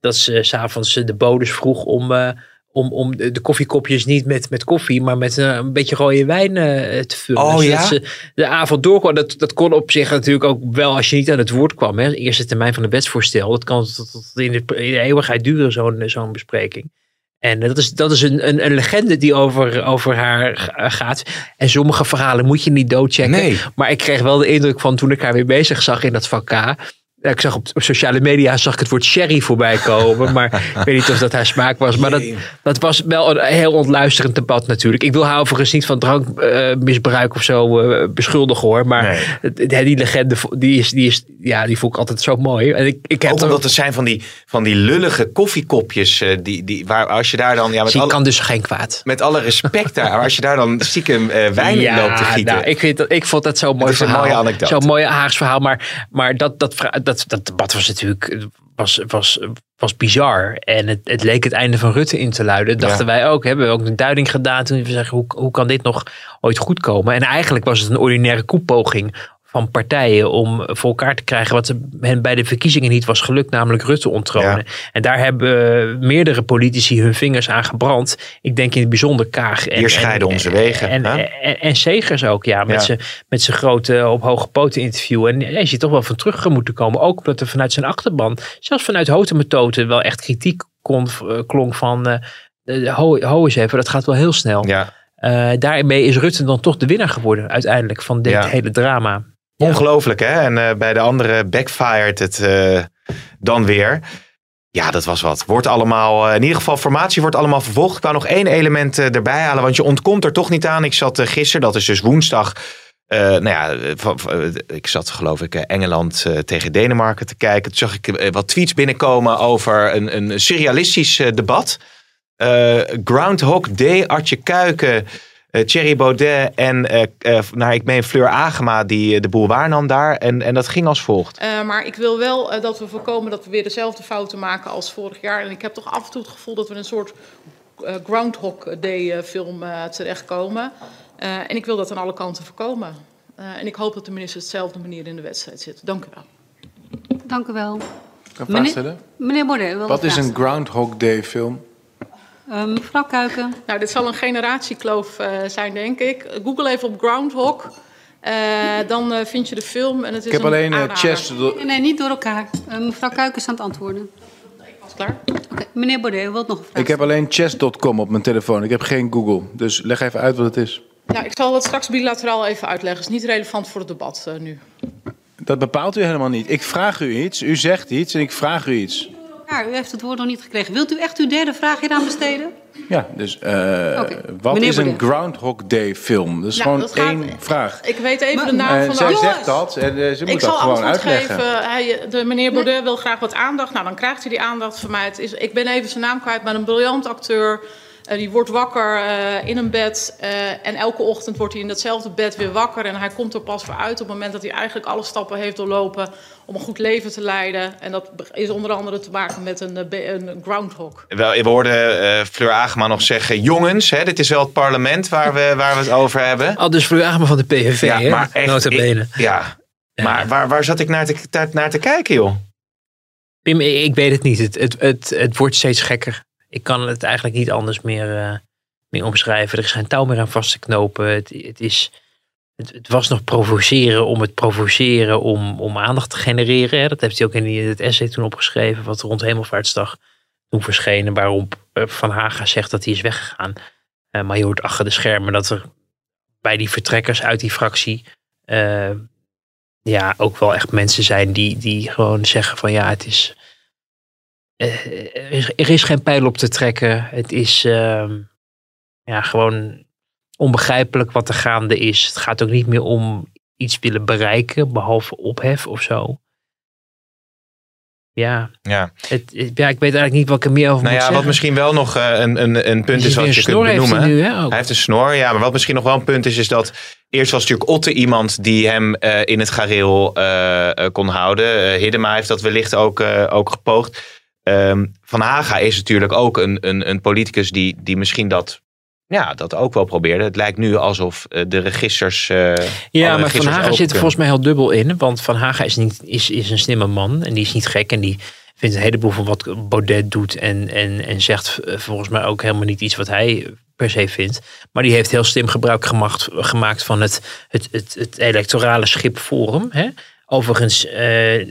dat ze s'avonds de bodes vroeg om, eh, om, om de koffiekopjes niet met, met koffie, maar met eh, een beetje rode wijn eh, te vullen. Oh, Zodat ja? ze de avond doorkwam. Dat, dat kon op zich natuurlijk ook wel als je niet aan het woord kwam. Hè. De eerste termijn van de wetsvoorstel. Dat kan tot, tot in, de, in de eeuwigheid duren, zo'n zo'n bespreking. En dat is, dat is een, een, een legende die over, over haar ga- gaat. En sommige verhalen moet je niet doodchecken. Nee. Maar ik kreeg wel de indruk van toen ik haar weer bezig zag in dat vak K. Ik zag op, op sociale media zag ik het woord sherry voorbij komen. Maar ik weet niet of dat haar smaak was. Maar dat, dat was wel een heel ontluisterend debat natuurlijk. Ik wil haar overigens niet van drankmisbruik of zo eh, beschuldigen hoor. Maar Nee. het- het- die legende die is, die is, ja, die vond ik altijd zo mooi. En ik, ik heb Ook omdat er zijn van die, van die lullige koffiekopjes. eh, die, die, waar als je daar dan... Ja, met, Zie, alle, kan dus geen kwaad. met alle respect daar. Maar als je daar dan stiekem eh, wijn in loopt te gieten. Nou, ik, vind dat, ik vond dat zo'n mooi is verhaal. mooie. Zo'n mooi Haags verhaal. Maar, maar dat, dat, vra- dat, dat debat was natuurlijk was, was, was bizar. En het, het leek het einde van Rutte in te luiden. Dachten Ja. wij ook. Hebben we ook een duiding gedaan. Toen we zeggen, hoe, hoe kan dit nog ooit goed komen? En eigenlijk was het een ordinaire koepoging van partijen om voor elkaar te krijgen wat hen bij de verkiezingen niet was gelukt, namelijk Rutte onttronen. En daar hebben meerdere politici hun vingers aan gebrand. Ik denk in het bijzonder Kaag. En, Hier scheiden en- onze wegen, En, hè? en, en, Segers ook, ja. Met Ja. zijn met zijn grote op hoge poten interview. En hij hier toch wel van terug moeten komen. Ook omdat er vanuit zijn achterban, zelfs vanuit Hotemetoten, wel echt kritiek kon, eh, klonk van... eh eh, ho, ho eens even, dat gaat wel heel snel. Ja, Eh, daarmee is Rutte dan toch de winnaar geworden uiteindelijk van dit hele drama. Ongelooflijk hè. En eh, bij de andere backfired het eh, dan weer. Ja, dat was wat. Wordt allemaal, eh, in ieder geval, formatie wordt allemaal vervolgd. Ik wou nog één element erbij halen, want je ontkomt er toch niet aan. Ik zat gisteren, dat is dus woensdag. nou ja, ik zat geloof ik Engeland tegen Denemarken te kijken. Toen zag ik wat tweets binnenkomen over een, een surrealistisch debat. Groundhog Day, Artje Kuiken, Thierry Baudet en eh, eh, nou, ik meen Fleur Agema die eh, de boel waarnam daar. En, en dat ging als volgt. Eh, maar ik wil wel eh, dat we voorkomen dat we weer dezelfde fouten maken als vorig jaar. En ik heb toch af en toe het gevoel dat we in een soort eh, Groundhog Day eh, film eh, terechtkomen. Eh, en ik wil dat aan alle kanten voorkomen. Eh, en ik hoop dat de minister dezelfde manier in de wedstrijd zit. Dank u wel. Dank u wel. Kan ik een vraag Meneer, stellen? meneer Baudet, Wat is een Groundhog Day film? Eh, mevrouw Kuiken. Nou, dit zal een generatiekloof eh, zijn, denk ik. Google even op Groundhog. Eh, dan eh, vind je de film. En het is Ik heb een alleen. Chess... Nee, nee, niet door elkaar. Mevrouw Kuiken is aan het antwoorden. Is klaar? Oké, Meneer Baudet, u wilt nog een vraag Ik heb alleen chess.com op mijn telefoon. Ik heb geen Google. Dus leg even uit wat het is. Nou, ik zal dat straks bilateraal even uitleggen. Het is niet relevant voor het debat eh, nu. Dat bepaalt u helemaal niet. Ik vraag u iets, u zegt iets en ik vraag u iets. Ja, u heeft het woord nog niet gekregen. Wilt u echt uw derde vraag hieraan besteden? Ja, dus eh, wat Meneer is een. Groundhog Day film? Dat is gewoon dat gaat- één vraag. Ik weet even Maar- de naam En van de zij zegt dat en eh, ze Ik moet zal dat gewoon antwoord uitleggen. geven. Hij, de meneer Baudet wil graag wat aandacht. Nou, dan krijgt hij die aandacht van mij. Het is, ik ben even zijn naam kwijt, maar een briljant acteur. Eh, die wordt wakker eh, in een bed. eh, en elke ochtend wordt hij in datzelfde bed weer wakker. En hij komt er pas voor uit op het moment dat hij eigenlijk alle stappen heeft doorlopen. om een goed leven te leiden. En dat is onder andere te maken met een, een groundhog. Wel, we hoorden eh, Fleur Agema nog zeggen: jongens, hè, dit is wel het parlement waar we, waar we het over hebben. Al dus Fleur Agema van de PVV, Ja, hè? maar echt, ik- ja, maar waar, waar zat ik naar te, naar, naar te kijken, joh? Pim, ik ik weet het niet. Het, het, het, het wordt steeds gekker. Ik kan het eigenlijk niet anders meer, eh, meer omschrijven. Er is geen touw meer aan vast te knopen. Het, het, is, het, het was nog provoceren om het provoceren om, om aandacht te genereren. Dat heeft hij ook in die, het essay toen opgeschreven, wat rond Hemelvaartsdag toen verschenen. Waarop eh, Van Haga zegt dat hij is weggegaan. Eh, maar je hoort achter de schermen dat er bij die vertrekkers uit die fractie ja, ook wel echt mensen zijn die, die gewoon zeggen van ja, het is. Eh, er, is geen pijl op te trekken. Het is ehm, ja, gewoon onbegrijpelijk wat er gaande is. Het gaat ook niet meer om iets willen bereiken, behalve ophef of zo. ja, Ja. het, het- ja, ik weet eigenlijk niet wat ik er meer over Nou moet ja, zeggen. wat misschien wel nog eh, een, een, een punt Is wat je kunt snor heeft hij nu, hè, ook? Hij heeft een snor, ja. Maar wat misschien nog wel een punt is, is dat eerst was natuurlijk Otte iemand die hem eh, in het gareel kon houden. Hiddema heeft dat wellicht ook, ook gepoogd. Ehm, Van Haga is natuurlijk ook een, een, een politicus die, die misschien dat, ja, dat ook wel probeerde. Het lijkt nu alsof eh, de registers. eh, Ja, maar Van Haga zit er kunnen. volgens mij heel dubbel in. Want Van Haga is, niet, is, is een slimme man en die is niet gek. En die vindt een heleboel van wat Baudet doet. En, en, en zegt eh, volgens mij ook helemaal niet iets wat hij per se vindt. Maar die heeft heel slim gebruik gemaakt, gemaakt van het, het, het, het electorale schip Forum. Hè? Overigens eh,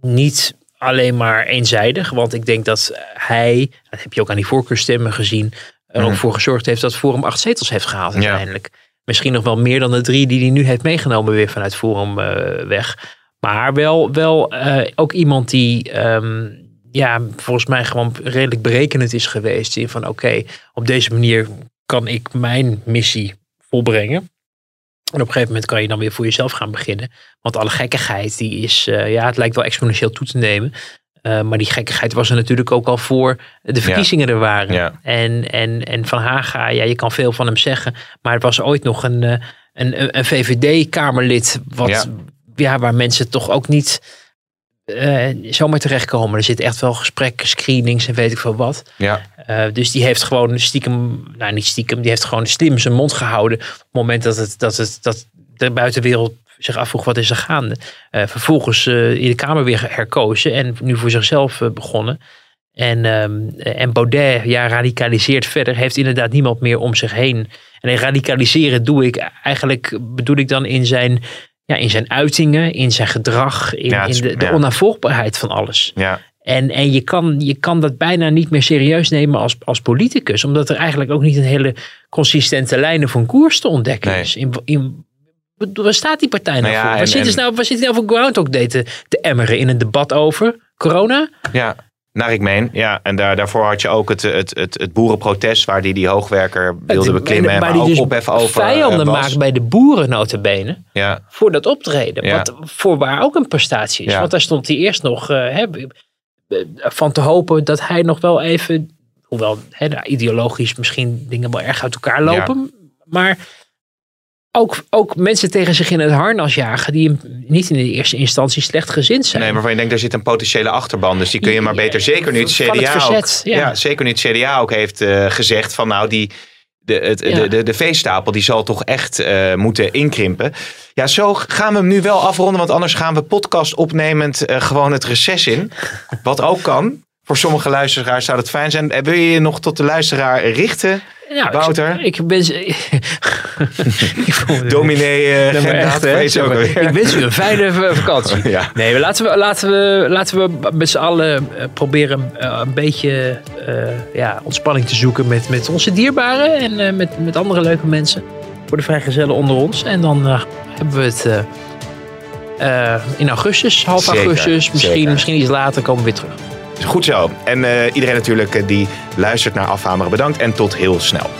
niet alleen maar eenzijdig. Want ik denk dat hij, dat heb je ook aan die voorkeurstemmen gezien... er ook Mhm. voor gezorgd heeft dat Forum acht zetels heeft gehaald Ja. uiteindelijk. Misschien nog wel meer dan de drie die hij nu heeft meegenomen weer vanuit Forum eh, weg. Maar wel, wel eh, ook iemand die ehm, ja, volgens mij gewoon redelijk berekenend is geweest. In van oké, op deze manier kan ik mijn missie volbrengen. En op een gegeven moment kan je dan weer voor jezelf gaan beginnen. Want alle gekkigheid, die is, eh, ja, het lijkt wel exponentieel toe te nemen. Eh, maar die gekkigheid was er natuurlijk ook al voor de verkiezingen er waren. Ja. En, en, en Van Haga, ja, je kan veel van hem zeggen. Maar het was ooit nog een, eh, een, een, een VVD-kamerlid. Wat, Ja. ja. waar mensen toch ook niet eh, zomaar terechtkomen. Er zit echt wel gesprekken, screenings en weet ik veel wat. Ja. Eh, dus die heeft gewoon stiekem, nou niet stiekem, die heeft gewoon slim zijn mond gehouden. Op het moment dat, het, dat, het, dat de buitenwereld zich afvroeg wat is er gaande. Eh, vervolgens in de Kamer weer herkozen en nu voor zichzelf begonnen. En, ehm, en Baudet, ja, radicaliseert verder, heeft inderdaad niemand meer om zich heen. En radicaliseren doe ik eigenlijk, bedoel ik dan in zijn, ja, in zijn uitingen, in zijn gedrag, in, Ja, het is- in de, de ja. onnavolgbaarheid van alles. Ja. En, en je, kan, je kan dat bijna niet meer serieus nemen als, als politicus. Omdat er eigenlijk ook niet een hele consistente lijn of een koers te ontdekken Nee. is. In, in, waar staat die partij nou, Nou ja, voor? Waar en- zitten en- nou, waar zitten nou voor Groundhog Day te, te emmeren? In een debat over corona? Ja, naar ik meen. Ja, en daar, daarvoor had je ook het, het, het, het boerenprotest waar die, die hoogwerker wilde beklimmen. maar Maar, die ook dus ophef over vijanden eh, was. maakt bij de boeren notabene. Ja, voor dat optreden. Ja. Wat voorwaar ook een prestatie is. Ja. Want daar stond hij eerst nog eh, hè, van te hopen dat hij nog wel even, hoewel hè, nou, ideologisch misschien dingen wel erg uit elkaar lopen, maar ook, ook mensen tegen zich in het harnas jagen die niet in de eerste instantie slecht gezind zijn. nee, waarvan je denkt, daar zit een potentiële achterban. Dus die kun je maar beter, zeker nu het Van het CDA verzet, ook, ja. zeker nu het CDA ook heeft eh, gezegd van nou, die, de, het, Ja. de, de, de veestapel die zal toch echt eh, moeten inkrimpen. Ja, zo gaan we hem nu wel afronden, want anders gaan we podcast opnemend eh, gewoon het reces in. Wat ook kan. Voor sommige luisteraars zou dat fijn zijn. Eh, Wil je je nog tot de luisteraar richten? Nou, ik- Wouter? Ik, ben. ik Dominee Gendaat, echt, weet ook. Ik wens u een fijne vakantie. Ja. Nee, maar laten we, laten we, laten we met z'n allen eh, proberen een beetje ja, ontspanning te zoeken met, met onze dierbaren en met, met andere leuke mensen. Voor de vrijgezellen onder ons. En dan hebben we het in augustus, half Zeker, augustus, misschien, zeker. misschien iets later komen we weer terug. Goed zo. En eh, iedereen natuurlijk eh, die luistert naar Afhameren bedankt en tot heel snel.